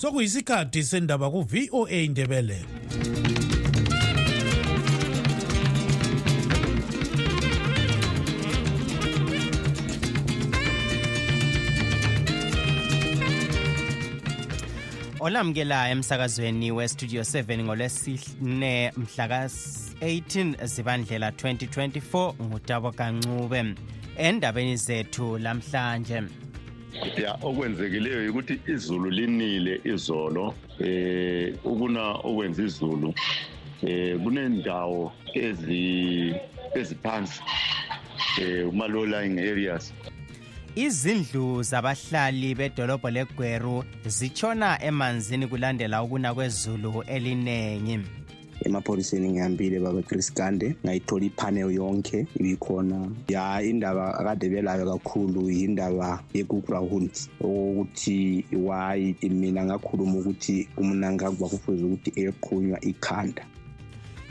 sokuyisikhathi sendaba ku-voa indebele olamukela emsakazweni westudio 7 ngolwesine mhla ka-18 zibandlela 2024 ngutabo kancube. Endabeni zethu lamhlanje ya okwenzekileyo ukuthi izulu linile izolo eh ukuna okwenza izulu eh kunendawo ezi eziphansi eh kuma low lying areas. Izindlu zabahlali bedolobho legweru zitshona emanzini kulandela ukuna kwezulu eliningi emapholiseni ngihambile baba chris gande. Ngayithola ipanel yonke ibikhona. Ya indaba akade belayo kakhulu yindaba ye-ground okokuthi why mina ngakhuluma ukuthi umnangagwa kufuze ukuthi eqhunywa ikhanda.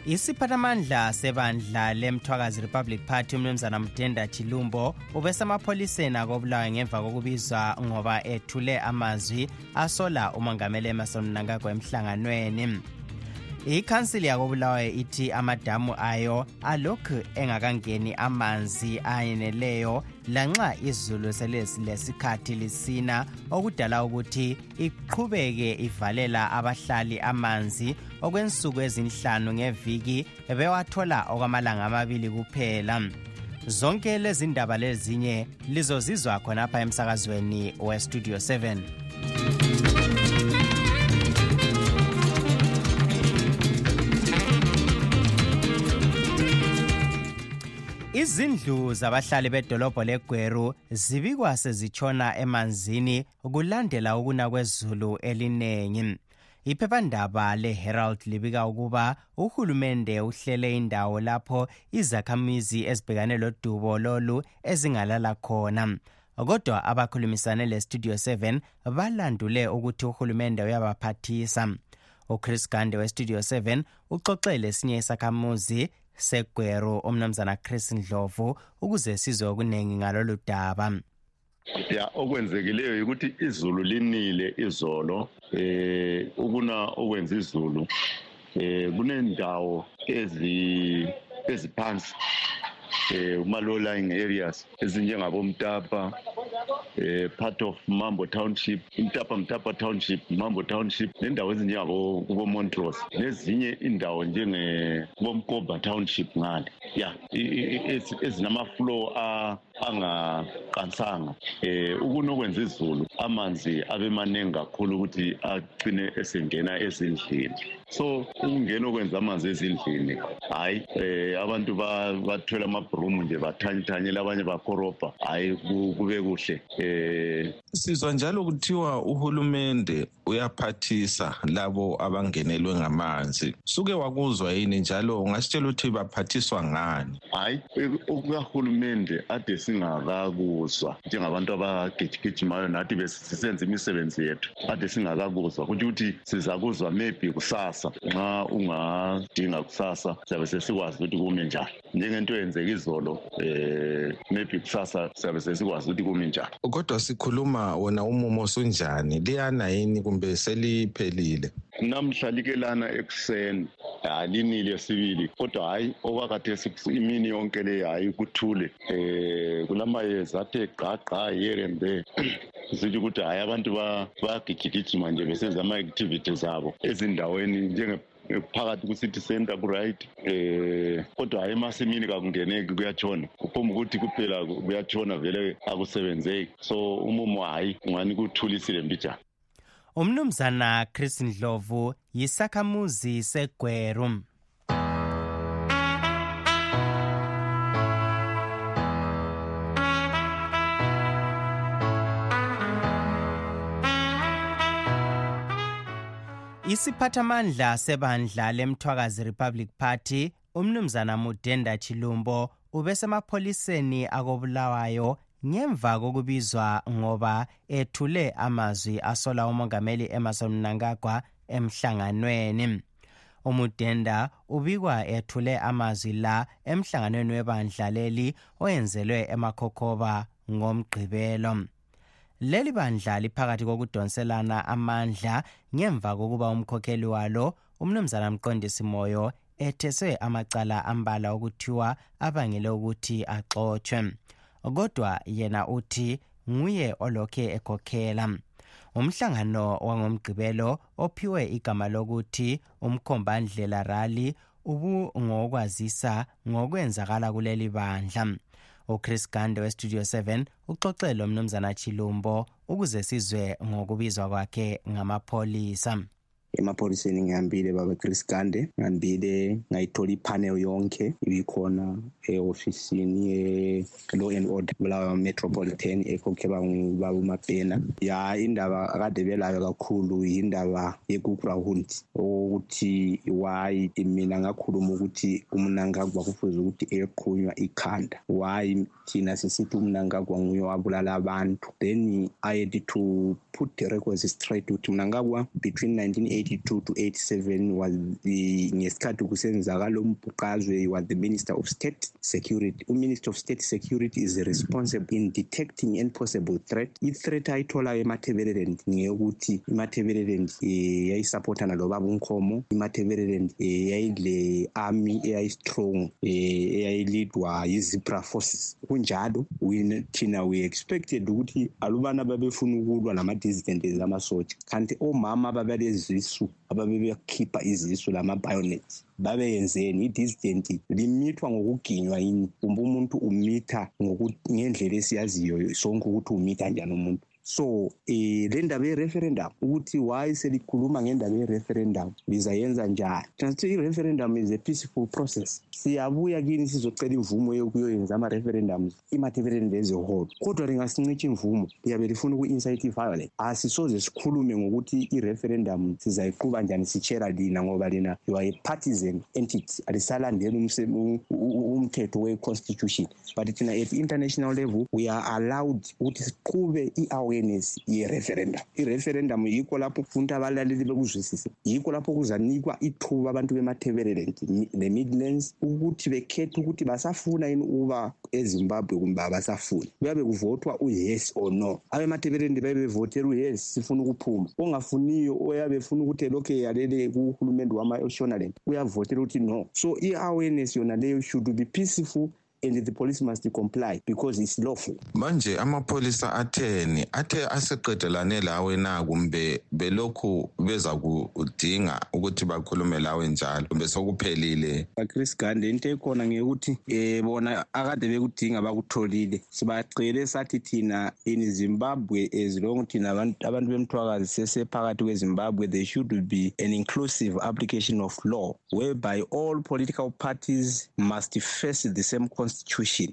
Isiphathamandla sebandla lemthwakazi republic party umnumzana mdenda chilumbo ubesemapholiseni akobulawayo ngemva kokubizwa ngoba ethule amazwi asola umongameli emerson mnangagwa emhlanganweni. Ikhansili yakobulawayo ithi amadamu ayo alokhu engakangeni amanzi ayeneleyo lanxa izulu selesikhathi lisina. Okudala ukuthi iqhubeke ivalela abahlali amanzi okwensuku ezinhlanu ngeviki bewathola okwamalanga amabili kuphela. Zonke lezi ndaba lezinye lizozizwa khonapha emsakazweni westudio 7 izindlu zabahlali bedolobho legweru zibikwa sezitshona emanzini kulandela ukuna kwezulu elinengi. Iphephandaba le-herald libika ukuba uhulumende uhlele indawo lapho izakhamizi ezibhekane lodubo lolu ezingalala khona. Kodwa abakhulumisane le-studio 7 balandule ukuthi uhulumende uyabaphathisa. Uchris gande we-studio 7 uxoxele esinye isakhamuzi segwero umnumzana chris ndlovu ukuze sizwe okuningi ngalolu daba. Ya okwenzekileyo ukuthi izulu linile izolo eh ukuna okwenza izulu eh kunendawo ezi eziphansi eh uma low lying areas ezinjengabomtapa eh part of Mambo township imtapa mtapa township Mambo township nendawo ezinjengabo kubo Montrose nezinye indawo njenge bomkoba township ngale. Ya ezinama flow angaqansanga eh ukunokwenza izulu amanzi abe maningi kakhulu ukuthi agcine esengena ezindlini. So ukungena okwenza amanzi ezindlini hayi eh abantu bathwele amabhurumu nje bathanyithanyela abanye bakorobha hayi kube kuhle. Eh sizwa njalo kuthiwa uhulumende uyaphathisa labo abangenelwe ngamanzi. Suke wakuzwa yini njalo? Ungasitshela ukuthi baphathiswa ngani hayi ukahulumende ade singakakuzwa njengabantu abagijigijimayo nathi besisenza imisebenzi yethu ade singakakuzwa kutsho ukuthi sizakuzwa maybe kusasa. Nxa ungadinga kusasa siyabe sesikwazi ukuthi kume njani. Njengento eyenzeka izolo um maybe kusasa siyabe sesikwazi ukuthi kume njani. Kodwa sikhuluma wona umumo osunjani? Liyana yini kumbe seliphelile? Namhla likelana ekuseni halinile sibili kodwa hayi okwakhathesi imini yonke le hayi kuthule eh kulamayezi athe gqa gqa there sithi ukuthi hayi abantu bayagijigijima nje besenza ama-activities abo ezindaweni phakathi ku-city center ku-right eh kodwa hayi emasimini kakungeneki kuyatshona. Kuphuma ukuthi kuphela kuyatshona vele akusebenzeki. So umumo hayi ungani kuthulisile mbijana umnumzana chris ndlovu yisakhamuzi segweru. Isiphathamandla sebandla lemthwakazi republic party umnumzana mudenda chilumbo ubesemapholiseni akobulawayo ngemva kokubizwa ngoba ethule amazwi asola umongameli emerson mnangagwa emhlanganweni. Umudenda ubikwa ethule amazwi la emhlanganweni webandla leli oyenzelwe emakhokhoba ngomgqibelo. Leli bandla liphakathi kokudonselana amandla ngemva kokuba umkhokheli walo umnumzana mqondisi moyo etheswe amacala ambala okuthiwa abangele ukuthi axotshwe. Kodwa yena uthi nguye olokhe ekhokhela. Umhlangano wangomgqibelo ophiwe igama lokuthi umkhombandlela rally ubungokwazisa ngokwenzakala kuleli bandla. Uchris gande westudio 7 uxoxele umnumzana chilumbo ukuze sizwe ngokubizwa kwakhe ngamapholisa. Emapholiseni ngihambile baba chris gande ngihambile ngayithola ipanel yonke ibikhona e-ofisini ye-law and order bulawayo metropolitan ekhokhelwa ngubaba umabhena ya indaba akade belayo kakhulu yindaba yekugrahund okokuthi why mina ngakhuluma ukuthi umnangagwa kufuze ukuthi eqhunywa ikhanda. Why thina sisithi umnangagwa nguye wabulala abantu then i had to put the records straight ukuthi mnangagwa between 1982 to 87 was the ngesikhathi kusenzakala umbhuqazwe was the minister of state security. Uminister of state security is responsible in detecting any possible threat. I-threat ayitholayo emathebeleland ngeyokuthi imathebeleland um yayisapotana lobaba unkhomo imathebeleland um yayile army eyayistrong um eyayilidwa yi-zebra forces. Kunjalo thina we expected ukuthi alubana babefuna ukulwa nama-dissident amasotsha kanti omama babalezisu ababebekhipha izisu lama-bionets babeyenzeni. I-dissident limithwa ngokuginywa yini? Kumbe umuntu umitha ngendlela esiyaziyo sonke ukuthi umitha njani umuntu so eh le ndaba ye-referendum ukuthi why selikhuluma ngendaba ye-referendum lizayenza njani? Transithi i-referendum is a peaceful process. Siyabuya kini sizocela imvumo yokuyoyenza ama-referendums imathebeleni leziholo kodwa lingasincitsha imvumo liyabe lifuna uku-incite i-violence. Asisoze sikhulume ngokuthi i-referendum sizayiquba njani sitshela lina ngoba lina you are a partisan entity. Alisalandeli umthetho we-constitution. But thina at international level we are allowed ukuthi siqube i-awareness ye-referendum i-referendum yikho lapho kufunta abalaleli bekuzwisise yikho lapho kuzanikwa ithuba abantu bemathebeleland ne-midlands ukuthi bekhethe ukuthi basafuna yini ukuba ezimbabwe kumbe abasafuni. Kuyabe kuvotwa u-yes or no. Abemathebeleland babe bevotela u-yes sifuna ukuphuma. Ongafuniyo oyabe efuna ukuthi elokhu eyalele kuhulumende wama-shonaland uyavotela ukuthi no. So i-awareness yona leyo should be peaceful and the police must comply because it's lawful. Manje amapholisa atheni athe aseqedelane lawe na kumbe belokhu beza kudinga ukuthi bakhulume lawe njalo kumbe sokuphelile? Chris gande into ekhona ngekuthi um bona akade bekudinga bakutholile. Sibacele sathi thina in zimbabwe as long thina abantu bemthwakazi sesephakathi kwezimbabwe there should be an inclusive application of law whereby all political parties must face the same constitution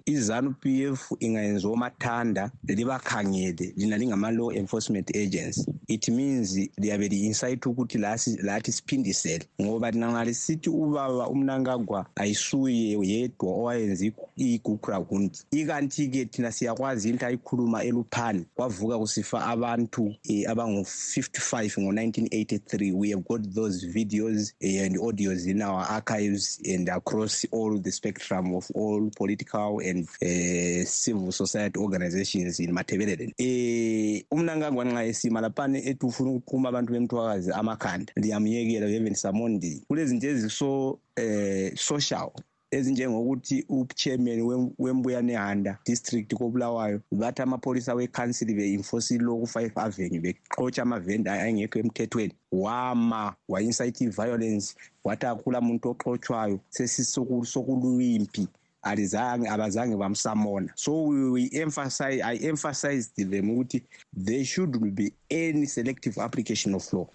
izanu p f ingayenziwa umathanda libakhangele lina lingama-law enforcement agents it means liyabe li-incite ukuthi lathi siphindisele ngoba lina ngalisithi ubaba umnankagwa ayisuye yedwa owayenza igugrawund ikanti-ke thina siyakwazi into ayikhuluma eluphani kwavuka kusifa abantu um abangu-55 ngo-1983 we have got those videos and audios in our archives and across all the spectrum of all political and uh, civil society organizations in mathebelelen um umnankangwa nxa esima laphana ethi ufuna ukuqhuma abantu bemthwakazi amakhanda liyamyekela even samondi. Kulezinto eziso um social ezinjengokuthi uchairman wembuyane district kobulawayo bathi amapholisa wecouncil be-enforce law ku-five avenue bexotsha amavenda angekho emthethweni. Wama wa-incite i-violence wathi akula muntu oxotshwayo sesisokuluyimpi alizange abazange bamsamona. So we, emphasize i emphasized them ukuthi there should be any selective application of law.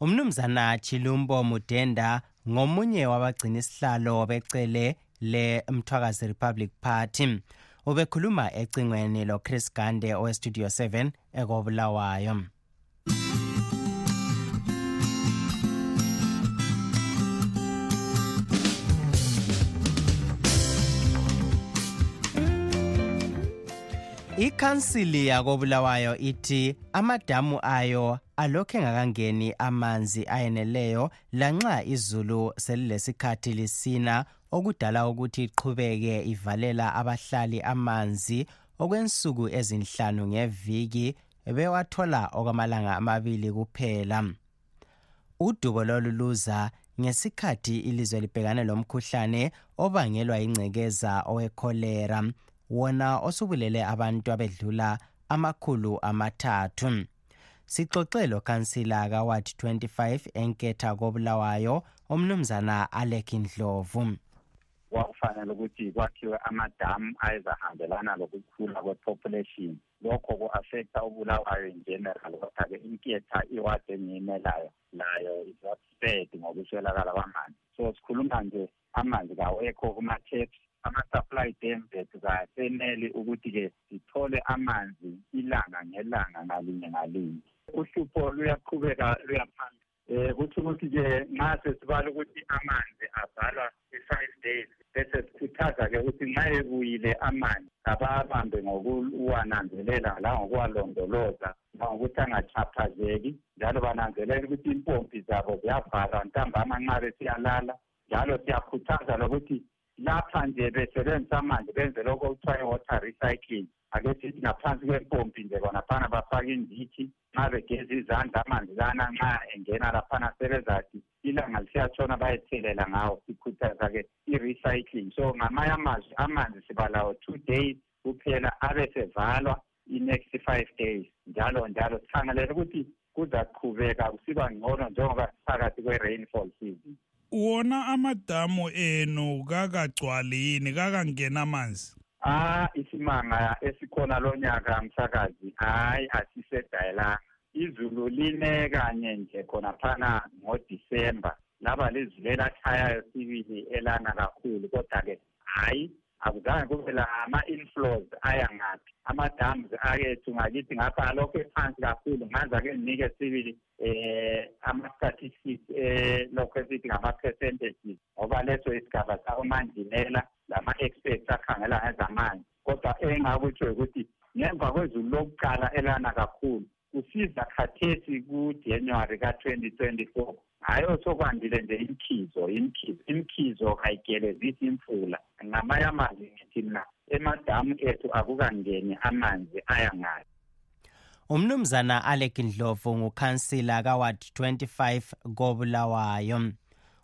Umnumzana chilumbo mudenda ngomunye wabagcina isihlalo becele le-mthwakazi republic party. Ubekhuluma ecingweni lo-chris gande owestudio 7 ekobulawayo. Ikhansili yakobulawayo ithi amadamu ayo alokhu engakangeni amanzi ayeneleyo lanxa izulu selilesikhathi lisina. Okudala ukuthi iqhubeke ivalela abahlali amanzi okwensuku ezinhlanu ngeviki bewathola okwamalanga amabili kuphela. Udubo lolu luza ngesikhathi ilizwe libhekane lomkhuhlane obangelwa ingcekeza owekholera wona osubulele abantu abedlula amakhulu amathathu. Sixoxe lokhansila kaward 25 enketha kobulawayo umnumzana alek ndlovu. Kwakufanele ukuthi kwakhiwe amadamu ayezahambelana lokukhula kwe-population. Lokho ku-affecta ubulawayo in general kodwa-ke inketha iwadi engiyimelayo layo is not spared ngokuswelakala kwamanzi. So sikhuluma nje amanzi kawekho kuma-taps ama-supply dam zethu kaseneli ukuthi-ke sithole amanzi ilanga ngelanga ngalinye ngalinye. Uhlupho luyaqhubeka luyaphambili. Um kuthi ukuthi-ke nxa sesibala ukuthi amanzi avalwa i-five days bese sikhuthaza-ke ukuthi nxa ebuyile amanzi ababambe ngokuwananzelela langokuwalondoloza ngokuthi angachaphazeki njalo bananzelela ukuthi impompi zabo ziyavalwa ntambama nxa besiyalala njalo siyakhuthaza lokuthi lapha nje besebenzisa amanzi benze lokho okuthiwa i-water recycling. Ake sithi ngaphansi kwempompi nje khonaphana bafake indithi nxa begeza izandla amanzi lana nxa engena laphana sebezathi ilanga lisiyatshona bayethelela ngawo sikhuthaza-ke i-recycling. So ngamanye amazwi amanzi sibalawo two days kuphela abe sevalwa i-next five days. Njalo njalo sikhangelele ukuthi kuzaqhubeka kusiba ngcono njengoba siphakathi kwe-rainfall season. Wona amadamu enu kakagcwali yini? Kakangena amanzi? Ah isimanga esikhona lo nyaka msakazi hayi asisedayelanga izulu line kanye nje khonaphana ngodisemba. Laba lizulu elatshayayo sibili elana kakhulu kodwa-ke hhayi akuzange kube lama-inflows aya ngaphi ama-dams akethu ngakithi ngapha alokhu ephansi kakhulu. Nganze ake nginike sibili eh ama-statistics eh lokho esithi ngama-percentages. Ngoba leso isigaba sakomanjinela lama-experts akhangela ngezamanzi kodwa engakutsho ukuthi ngemva kwezulu lokuqala elana kakhulu kusiza khathesi kujanuwari ka-twenty twenty-four. Hhayi osokwandile nje imkhizo imkhizo imkhizo kayigelezisi imfula. Ngamanye amazwi ngithi mna emadamu ethu akukangeni amanzi aya ngayo. Umnumzana alek ndlovu ngukhansila kaward 25 kobulawayo.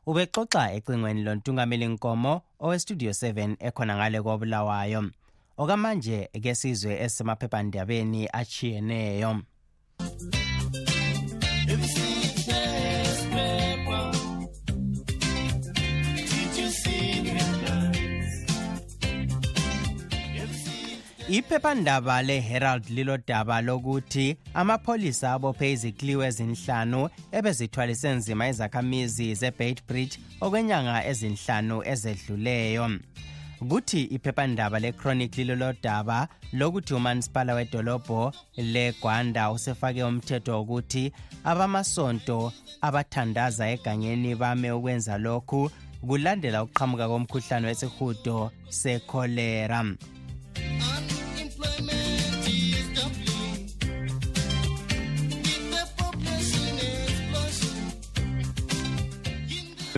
Ubexoxa ecingweni lontungameli nkomo owestudio 7 ekhona ngale kobulawayo. Okamanje ke sizwe esemaphephandabeni achiyeneyo iphephandaba le-herald lilodaba lokuthi amapholisa abophe izikliwu ezinhlanu ebezithwalise nzima izakhamizi zebait bridge okwenyanga ezinhlanu ezedluleyo. Kuthi iphephandaba lechronic lilolodaba lokuthi umanisipala wedolobho legwanda usefake umthetho wokuthi abamasonto abathandaza egangeni bame ukwenza lokhu kulandela ukuqhamuka komkhuhlane wesihudo sekholera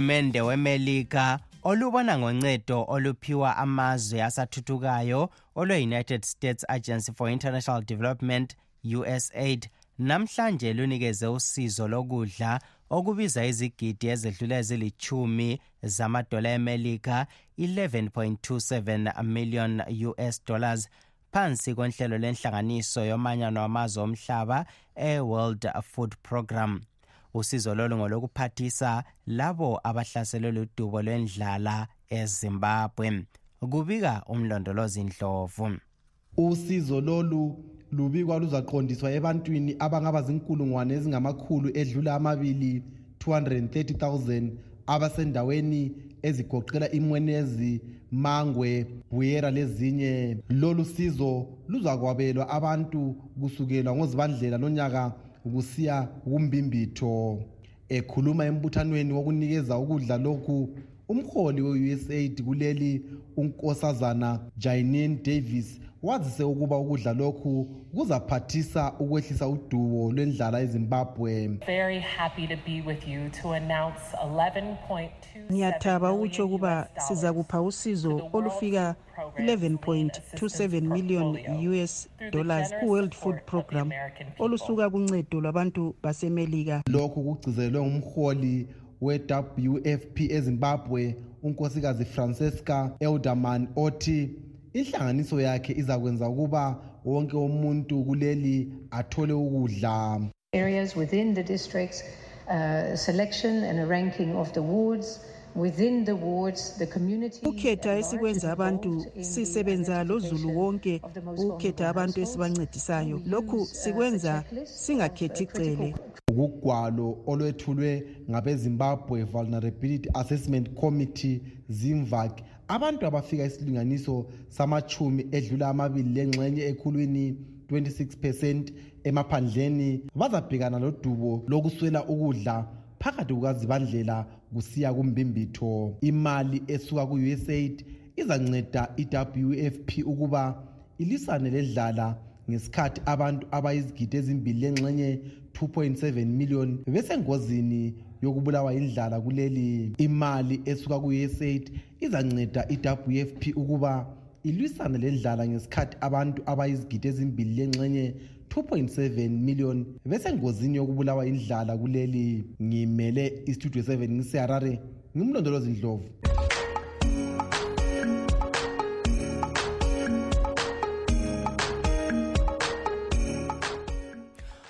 uhulumende wemelika olubona ngoncedo oluphiwa amazwe asathuthukayo olwe-united states agency for international development usaid namhlanje lunikeze usizo lokudla okubiza izigidi ezedlula ezilithumi zamadola emelika 11.27 million us dollars phansi kwenhlelo lenhlanganiso yomanyano wamazwe omhlaba e-world food program usizo lolu ngolokuphathisa labo abahlaselwe ludubo lwendlala ezimbabwe. Kubika umlondolozi ndlovu. Usizo lolu lubikwa luzaqondiswa ebantwini abangaba zinkulungwane ezingamakhulu edlula amabili 230,000 abasendaweni ezigoqela imwenezi mangwe buyera lezinye. Lolu sizo luzakwabelwa abantu kusukela ngozibandlela lonyaka kusiya kumbimbitho ekhuluma embuthanweni wokunikeza ukudla lokhu umholi we-usaid kuleli unkosazana janine davis wazise ukuba ukudla lokhu kuzaphathisa ukwehlisa udubo lwendlala ezimbabwe. Ngiyathaba ukutsho ukuba siza kupha usizo olufika 11.27 million US dollars ku-World Food Program olusuka kuncedo lwabantu basemelika. Lokhu kugcizelwe ngumholi we-WFP eZimbabwe unkosikazi Francesca Elderman othi inhlanganiso yakhe izakwenza ukuba wonke umuntu kuleli athole ukudla. Areas within the districts uh, selection and a ranking of the wards. Ukhetha esikwenza abantu sisebenza lozulu wonke. ukukhetha abantu esibancedisayo. Lokhu sikwenza singakhethi icele ukugwalo olwethulwe ngabezimbabwe vulnerability assessment committee zimvac abantu abafika isilinganiso samachumi edlula amabili lengxenye ekhulwini 26 percent emaphandleni bazabhekana lodubo lokuswela ukudla phakathi kukazibandlela kusiya kumbimbitho. Imali esuka ku-usaid izanceda i-wfp ukuba ilisane ledlala ngesikhathi abantu abayizigidi ezimbili lengxenye 2.7 million besengozini yokubulawa indlala kuleli imali esuka ku-usaid izanceda i-wfp ukuba ilwisane lendlala ngesikhathi abantu abayizigidi ezimbili lengxenye 2.7 million besengozini yokubulawa indlala kuleli ngimele istudio 7 ngiseharare ngimlondolozi ndlovu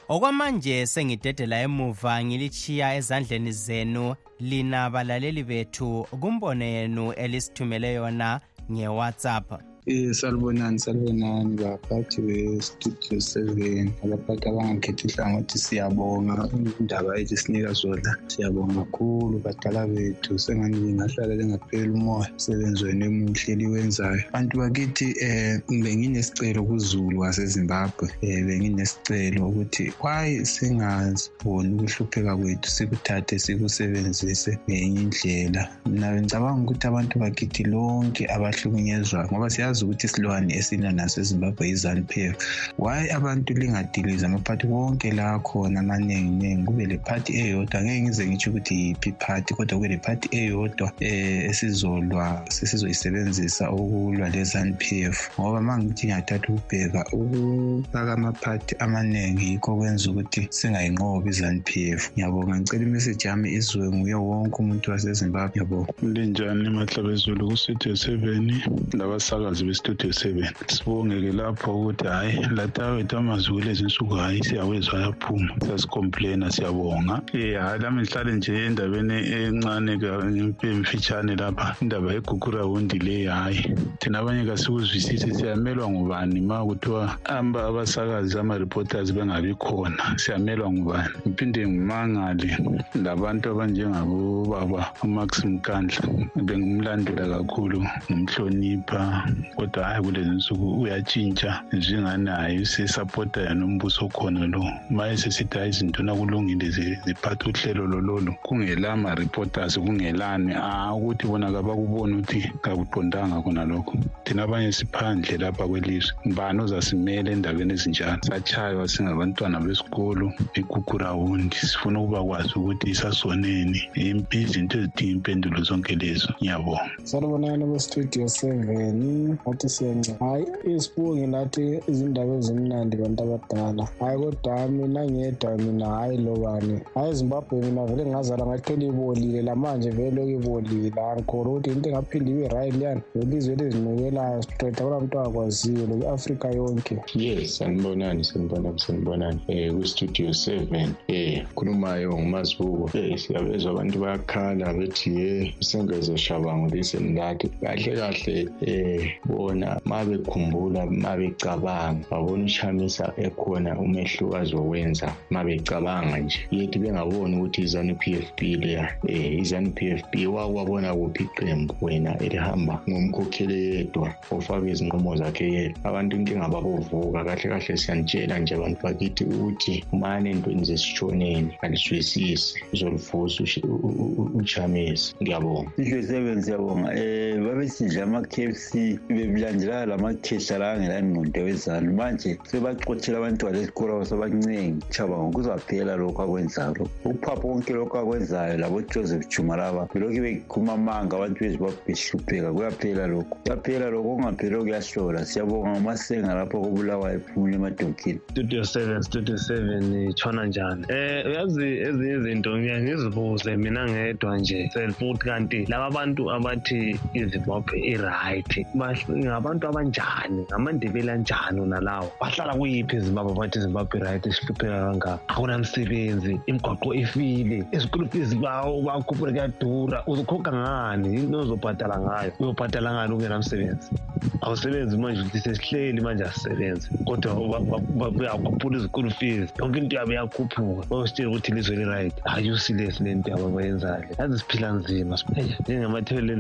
okwamanje sengidedela emuva ngilichiya ezandleni zenu lina balaleli bethu kumbono yenu elisithumele yona ngewhatsapp. Eh salibonani salibonani baphathi be-studio seven. Abaphathi abangakhethi ihlangothi siyabonga. Indaba ethi sinika zona siyabonga kakhulu badala bethu sengani lingahlala lingapheli umoya umsebenzi wenu emuhle liwenzayo abantu bakithi um benginesicelo kuzulu wasezimbabwe. Um benginesicelo ukuthi why singaziboni ukuhlupheka kwethu sikuthathe sikusebenzise ngenye indlela. Mina bengicabanga ukuthi abantu bakithi lonke abahlukunyezwayo ngoba siyazi siyazi ukuthi isilwane esilwa naso ezimbabwe yi-zanup f why abantu lingadiliza amaphathi wonke la khona amaningi ningi? Kube le phathi eyodwa. Ngeke ngize ngitsho ukuthi yiphi iphathi kodwa kube le phathi eyodwa um esizolwa sesizoyisebenzisa ukulwa le-zanup f ngoba ma ngithi ngiyathatha ukubheka ukufaka amaphathi amaningi yikho kwenza ukuthi singayinqobi i-zanup f ngiyabonga. Ngicela imeseji yami izwe nguye wonke umuntu wasezimbabwe. Ngiyabonga. Linjani mahlabezulu? Kustudio seven labasakazi bestudio seven. Sibongeke lapho ukuthi hhayi lata wethu amazwi kulezi nsuku hhayi siyawezwa ayaphuma siyasikomplena siyabonga. Um hhayi lami ngihlale nje endabeni encane emfitshane lapha. Indaba yegugurawundi leyi hhayi. Thina abanye kasikuzwisisi siyamelwa ngubani ma kuthiwa amba abasakazi ama-reporters bengabi khona? Siyamelwa ngubani? Ngiphinde ngimangale labantu abanjengabobaba umax mkandla bengimlandela kakhulu ngimhlonipha kodwa hayi kulezi nsuku uyatshintsha njengani hayi usesapota yena umbuso khona lo. Ma esesithi hayi izinto nakulungile ziphatha uhlelo lololo. Kungela ma-reporters kungelani? A ukuthi bona kabakuboni ukuthi kakuqondanga khona lokho. Thina abanye siphandle lapha kwelizwe. Ngibani ozasimela endabeni ezinjalo? Satshaywa singabantwana besikolo igugurawundi sifuna ukuba kwazi ukuthi isasoneni. Izinto ezidinga impendulo zonke lezo. Ngiyabonga. Salubonani kwestudio seven. Ngathi siyanceda hhayi isibungi nathi izindaba ezimnandi bantu abadala. Hhayi kodwa mina ngedwa mina hhayi lobani hhayi ezimbabwe mina vele ngazala ngathola ibolile lamanje vele lokhu ibolile angikhona ukuthi into engaphinde ibe right liyani velizwe elizinikelayo siqeda kula mntu akwaziyo lokwi-afrika yonke. Yes sanibonani sanibonani sanibonani um kwistudio seven. Um khulumayo ngumazibuko. Um siyabezwa abantu bayakhala bethi ye usengeze shabango liseni lathi kahle kahle um bona ma bekhumbula ma becabanga babona ushamisa ekhona umehluko azowenza ma becabanga nje. Yethi bengaboni ukuthi izanu p f p leya um izanu p f p wakwabona kuphi iqembu wena elihamba ngomkhokheli yedwa ofaka izinqumo zakhe yedwa? Abantu inkinga babovuka kahle kahle siyanitshela nje abantu bakithi ukuthi mane entweni zesitshoneni alizwisisi uzolivusa uchamisa ngiyabonga. Sihle seven siyabonga um babesidla ama-k f c bebilandelana lamakhehla la angelani nondo wezalo manje sebaxothela abantwana esikolo sebancengi chaba kuzaphela lokhu akwenzayo ukuphapha konke lokhu akwenzayo labojoseph juma laba belokhu bekhuma amanga abantu bezimbabwe behlupheka kuyaphela lokhu. Kuyaphela lokhu siyabonga ngamasenga lapho ephumula emadokini. Studio seven studio seven itshona njani? Um uyazi ezinye izinto ngizibuze mina ngedwa nje self ukuthi kanti laba bantu abathi i-right ngabantu abanjani? Ngamandebeli anjani nalawo bahlala kuyiphi izimbabwe sihlupheka kangaka? Akunamsebenzi imigwaqo ifile bakhuphule kuyadura. Ngani? Ozobhatala ngayo? Uyobhatala ngani ungenamsebenzi awusebenzi manje sesihleli manje asisebenzi. Kodwa uyakhuphula izikulu fees yonke into yabe yakhuphuka bayositshela ukuthi li-right. Ayusilesi le nto yabo yazi siphila nzima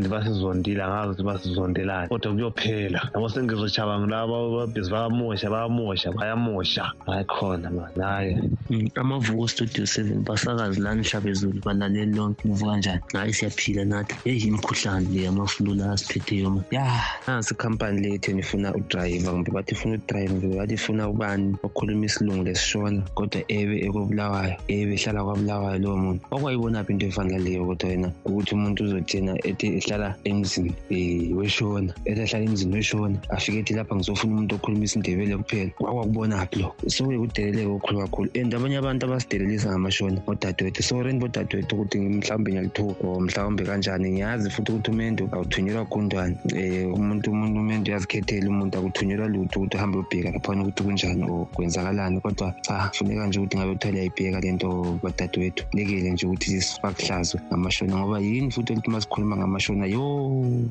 basizondile angazi ukuthi basizondelani kodwa kuyophela nabo sengizochaba ngilaba babhizi bayamosha bayamosha bayamosha. Hayi khona mani hayi amavuko studio seven basakazi lani hlabezulu balaleli lonke kuvuka kanjani hayi siyaphila nathi. Eyi imikhuhlane le yamaflu la asiphetheyo ma ya nansi ikhampani lethu nifuna udrayiva kumbe bathi funa udrayiva kumbe bathi funa ubani okhuluma isilungu lesishona kodwa ebe ekobulawayo ebe ehlala kwabulawayo lowo muntu. Okwayibonaphi into efana leyo kodwa wena ukuthi umuntu uzotshena ethi ehlala emzini um weshona ethi ehlala emzini weshona afike ethi lapha ngizofuna umuntu okhuluma isindebele kuphela. Kwakwakubonaphi lo? Sokuyikudeleleka okukhulu kakhulu. And abanye abantu abasidelelisa ngamashona odadewethu. Soreni bodadewethu ukuthi mhlawumbe ngiyalithuka or mhlawumbe kanjani. Ngiyazi futhi ukuthi umendo awuthunyelwa gundwane um umuntu umuntu umendo uyazikhethela umuntu akuthunyelwa lutho ukuthi uhambe ubheka laphana ukuthi kunjani or kwenzakalani. Kodwa cha funeka nje ukuthi ngabe uthole yayibheka le nto badadewethu. Lekele nje ukuthi sibakuhlazwe ngamashona ngoba yini futhi elithi uma sikhuluma ngamashona? Yo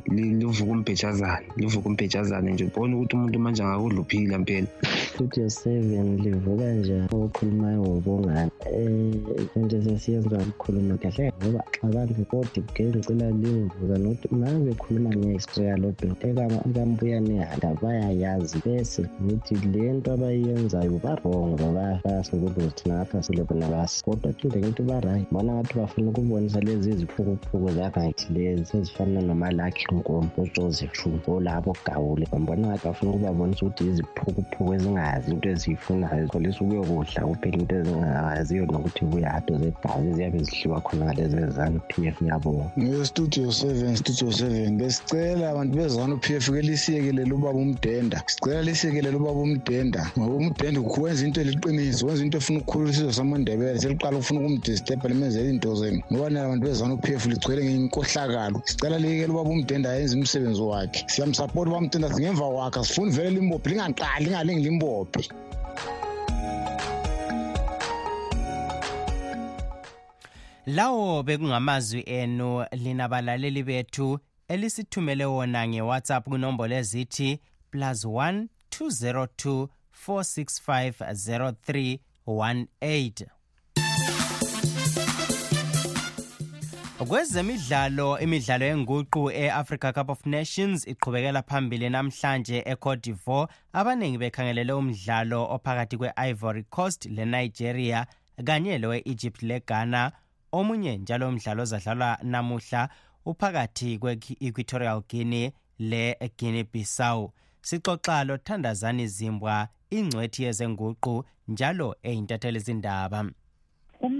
livuka umbhejazane. Livuka umbhejazane nje ubona ukuthi umuntu manje angakudluphila mpela studio seven livuka njani okhulumayo ngobungani um into sesiyenza ukukhuluma kahle ngoba abantu kodwa kugele ngicela livuka nokuthi uma bekhuluma nge-extra lobin ekambuyane handa bayayazi bese ngithi le nto abayenzayo barongo bayasukuluza thina ngapha silebona basi kodwa phinde ngithi barayi bona ngathi bafuna ukubonisa lezi iziphukuphuku zarayithi lezi ezifana nomalakhi nkomo ujoseph shu olabo gawule bambona ngathi bafuna ukubabonisa ukuthi iziphukuphuku ezingazi into eziyifunayo zikholisa ukuyokudla kuphela into ezingaziyo nokuthi buyado zegazi ziyabe khona p f ngiyabonga seven studio seven besicela abantu ke lisiyekelele ubaba umdenda. Sicela lisiyekelele ubaba umdenda ngoba umdenda wenza into eliqiniso wenza into efuna ukukhulula isizwe samandebele seliqala ukufuna ukumdistebha limenzela zenu. Ngoba ligcwele ngenkohlakalo sicela liyekele ubaba umdenda umsebenzi wakhe. Siyamsapota ubaba umdenda singemva wakhe asifuni vele limbophe lingaqali lingalingi limbophe. Lawo bekungamazwi enu lina balaleli bethu elisithumele wona ngewhatsapp kunombolo ezithi plus 1 202 465 0318 kwezemidlalo imidlalo yenguqu e-africa cup of nations iqhubekela phambili namhlanje ecote divoire. Abaningi bekhangelele umdlalo ophakathi kwe-ivory coast lenigeria kanye lowe-egypt leghana. Omunye njalo umdlalo ozadlalwa namuhla uphakathi kwe-equatorial guinea le-guinea bissau. Sixoxa lothandazani zimbwa ingcwethi yezenguqu njalo eyintatheli zindaba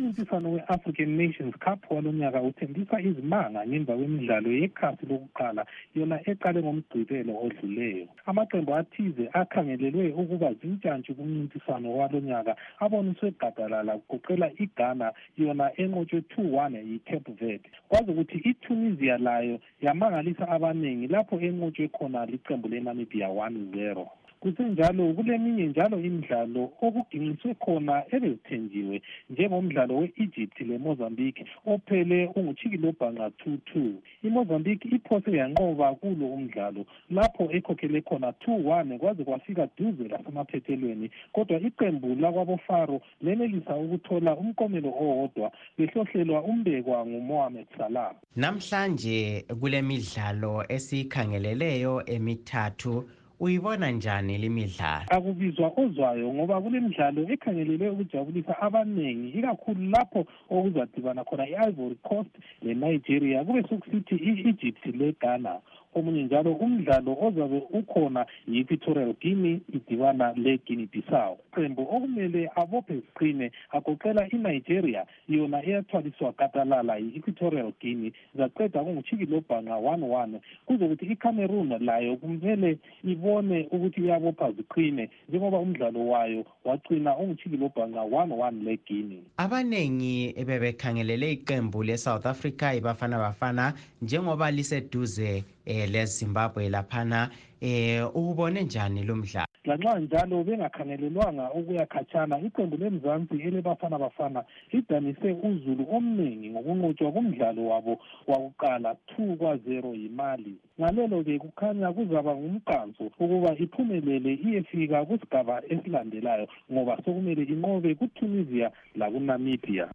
umncintiswano we-african nations cup walonyaka uthembisa izimanga ngemva kwemidlalo yekhasi lokuqala yona eqale ngomgqibelo odluleyo. Amaqembu athize akhangelelwe ukuba zintshantshi kumncintiswano walonyaka aboniswe gadalala kugoqela ighana yona enqotshwe two one yi-cape verde. Kwazi ukuthi itunisia layo yamangalisa abaningi lapho enqotshwe khona liqembu lenamibia one zero. Kusenjalo kuleminye njalo imidlalo okuginqiswe khona ebezithenjiwe njengomdlalo we-egypt lemozambique ophele unguchikilobhanqa two two. Imozambique iphose yanqoba kulo umdlalo lapho ekhokhele khona two one kwaze kwafika duze lasemaphethelweni kodwa iqembu lakwabofaro lenelisa ukuthola umkomelo owodwa behlohlelwa umbekwa ngumohamed salah. Namhlanje kule midlalo esiyikhangeleleyo emithathu uyibona njani limidlalo akubizwa ozwayo ngoba kulemidlalo ekhangelelwe ukujabulisa abaningi ikakhulu lapho okuzadibana khona i-ivory coast lenigeria kube sokusithi i-egypt leghana omunye njalo umdlalo ozabe ukhona yi-equatorial guinea idibana le-guinea bissau. Qembu okumele abophe ziqine agoqela inigeria yona eyathwaliswa katalala yi-equatorial guinea zaqeda kunguchikilobhanqa one one kuzokuthi icameroon layo kumele ibone ukuthi iyabopha ziqine njengoba umdlalo wayo wagcina unguchikilobhanqa one one le-guinea abaningi bebekhangelele iqembu le-south africa ibafana bafana njengoba liseduze eh, lezimbabwe laphana eh ubone njani lo mdlalo? Lanxa njalo bengakhangelelwanga ukuya khatshana iqembu lemzansi elebafana bafana lidanise uzulu omningi ngokunqotshwa kumdlalo wabo wakuqala two kwa-zero yimali. Ngalelo-ke kukhanya kuzaba ngumqanso ukuba iphumelele iyefika kwisigaba esilandelayo ngoba sokumele inqobe kutunisia lakunamibia.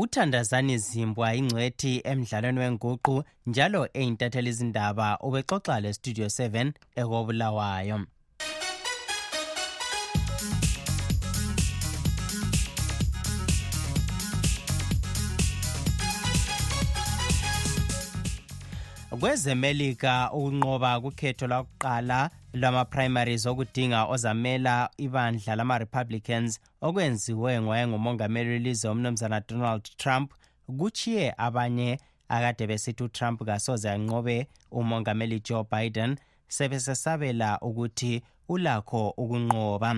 Uthandazani zimbwa ingcwethi emdlalweni wenguqu njalo eyintatheli izindaba ubexoxa le-studio 7 ekobulawayo kwezemelika ukunqoba kukhetho lwakuqala lwama-primaries okudinga ozamela ibandla lama-republicans okwenziwe ngowayengumongameli welizwe umnumzana donald trump. Kuchiye abanye akade besithi utrump kasoze anqobe umongameli joe biden sebesesabela ukuthi ulakho ukunqoba.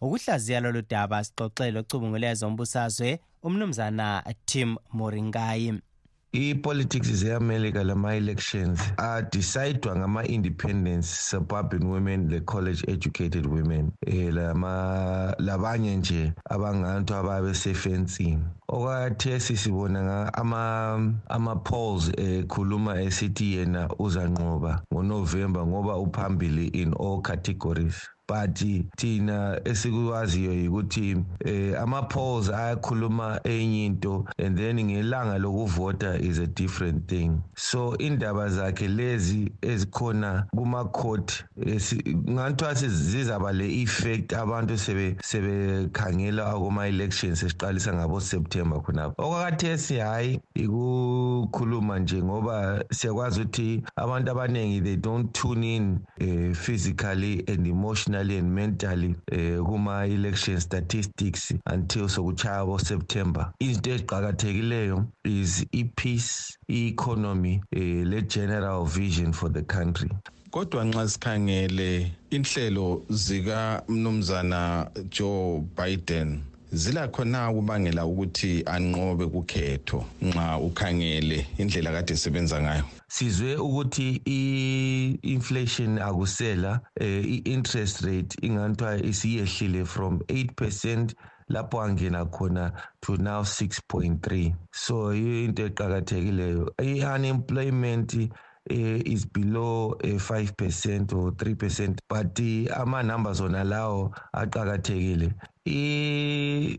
Ukuhlaziya lolu daba sixoxele ocubunguleyo zombusazwe umnumzana tim moringayi. I-politics ze-america lama-elections adecide-wa ngama-independence suburban women le-college educated women um lama labanye nje abangantu ababe sefensini okwathesi sibona ama-polls ekhuluma esithi yena uzanqoba ngonovemba ngoba uphambili in all categories. But thina esikwaziyo ukuthi eh, ama-polls ayakhuluma enye into and then ngelanga lokuvota is a different thing. So indaba zakhe lezi ezikhona kuma-court ngathiwa zizaba le-effect abantu sebekhangela kuma-elections esiqalisa ngabo-september khonapho. Okwakathesi hhayi ikukhuluma nje ngoba siyakwazi ukuthi abantu abaningi they don't tune in uh, physically and emotionally. Emotionally and mentally eh kuma election statistics until sokuchaya bo September izinto eziqhakathekileyo is i-peace i-economy eh le general vision for the country. Kodwa nxa sikhangele inhlelo zika mnumzana Joe Biden zilakho na ukubangela ukuthi anqobe kukhetho nxa ukhangele indlela kade esebenza ngayo. Sizwe ukuthi i-inflation akusela eh, i-interest rate inganthwa isiyehlile from 8% lapho angena khona to now 6.3 so into eqakathekileyo. I-unemployment uh, is below uh, 5% or 3% but uh, ama-numbers ona lawo aqakathekile. I-gas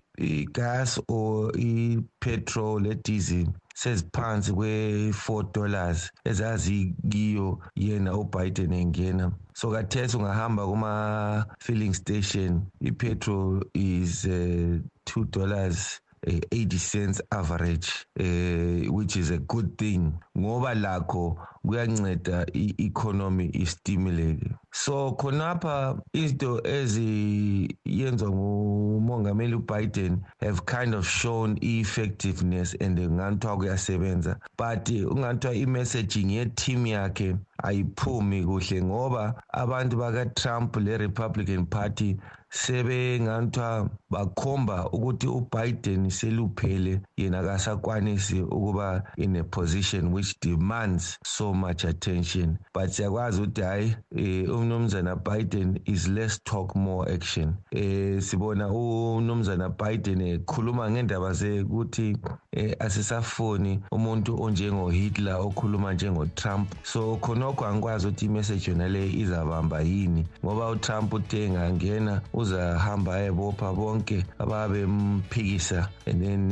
or i-petrol e-diesel seziphansi kwe-4 dollars ezazikiyo yena ubiden engena. So kathesi ungahamba kuma-filling station i-petrol is uh, 2 dollars 80 cents average eh which is a good thing ngoba lakho kuyanceda i-economy istimulate so khonapha izinto eziyenzwa ngumongameli uBiden have kind of shown effectiveness and nganthiwa kuyasebenza. But unganthiwa i-messaging ye-team yakhe ayiphumi kuhle ngoba abantu baka-Trump le-Republican Party sebenganthiwa bakhomba ukuthi uBiden seluphele yena kasakwanisi ukuba in a position which demands so much attention. But siyakwazi ukuthi hayi eh, umnumzana Biden is less talk more action. Eh sibona umnumzana Biden ekhuluma ngendaba zekuthi eh, asisafoni umuntu onjengo Hitler okhuluma njengo Trump. So khonokho angikwazi ukuthi imessage yona le izabamba yini ngoba uTrump uthe ngangena uzahamba ayebopha bonke ababemphikisa and then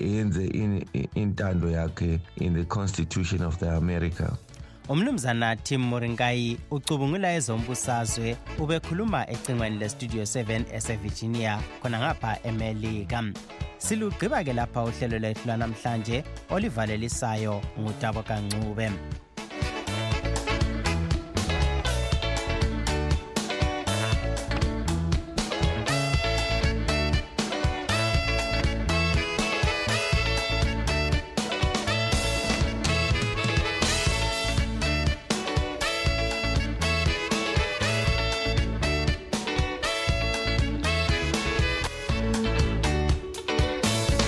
yenze intando yakhe in the constitution of the america. Umnumzana tim morinkayi ucubungula ezombusazwe ubekhuluma ecingweni lestudio 7 esevirginia khona ngapha emelika. Silugqiba ke lapha uhlelo lwethu lwanamhlanje olivalelisayo ngutabo kancube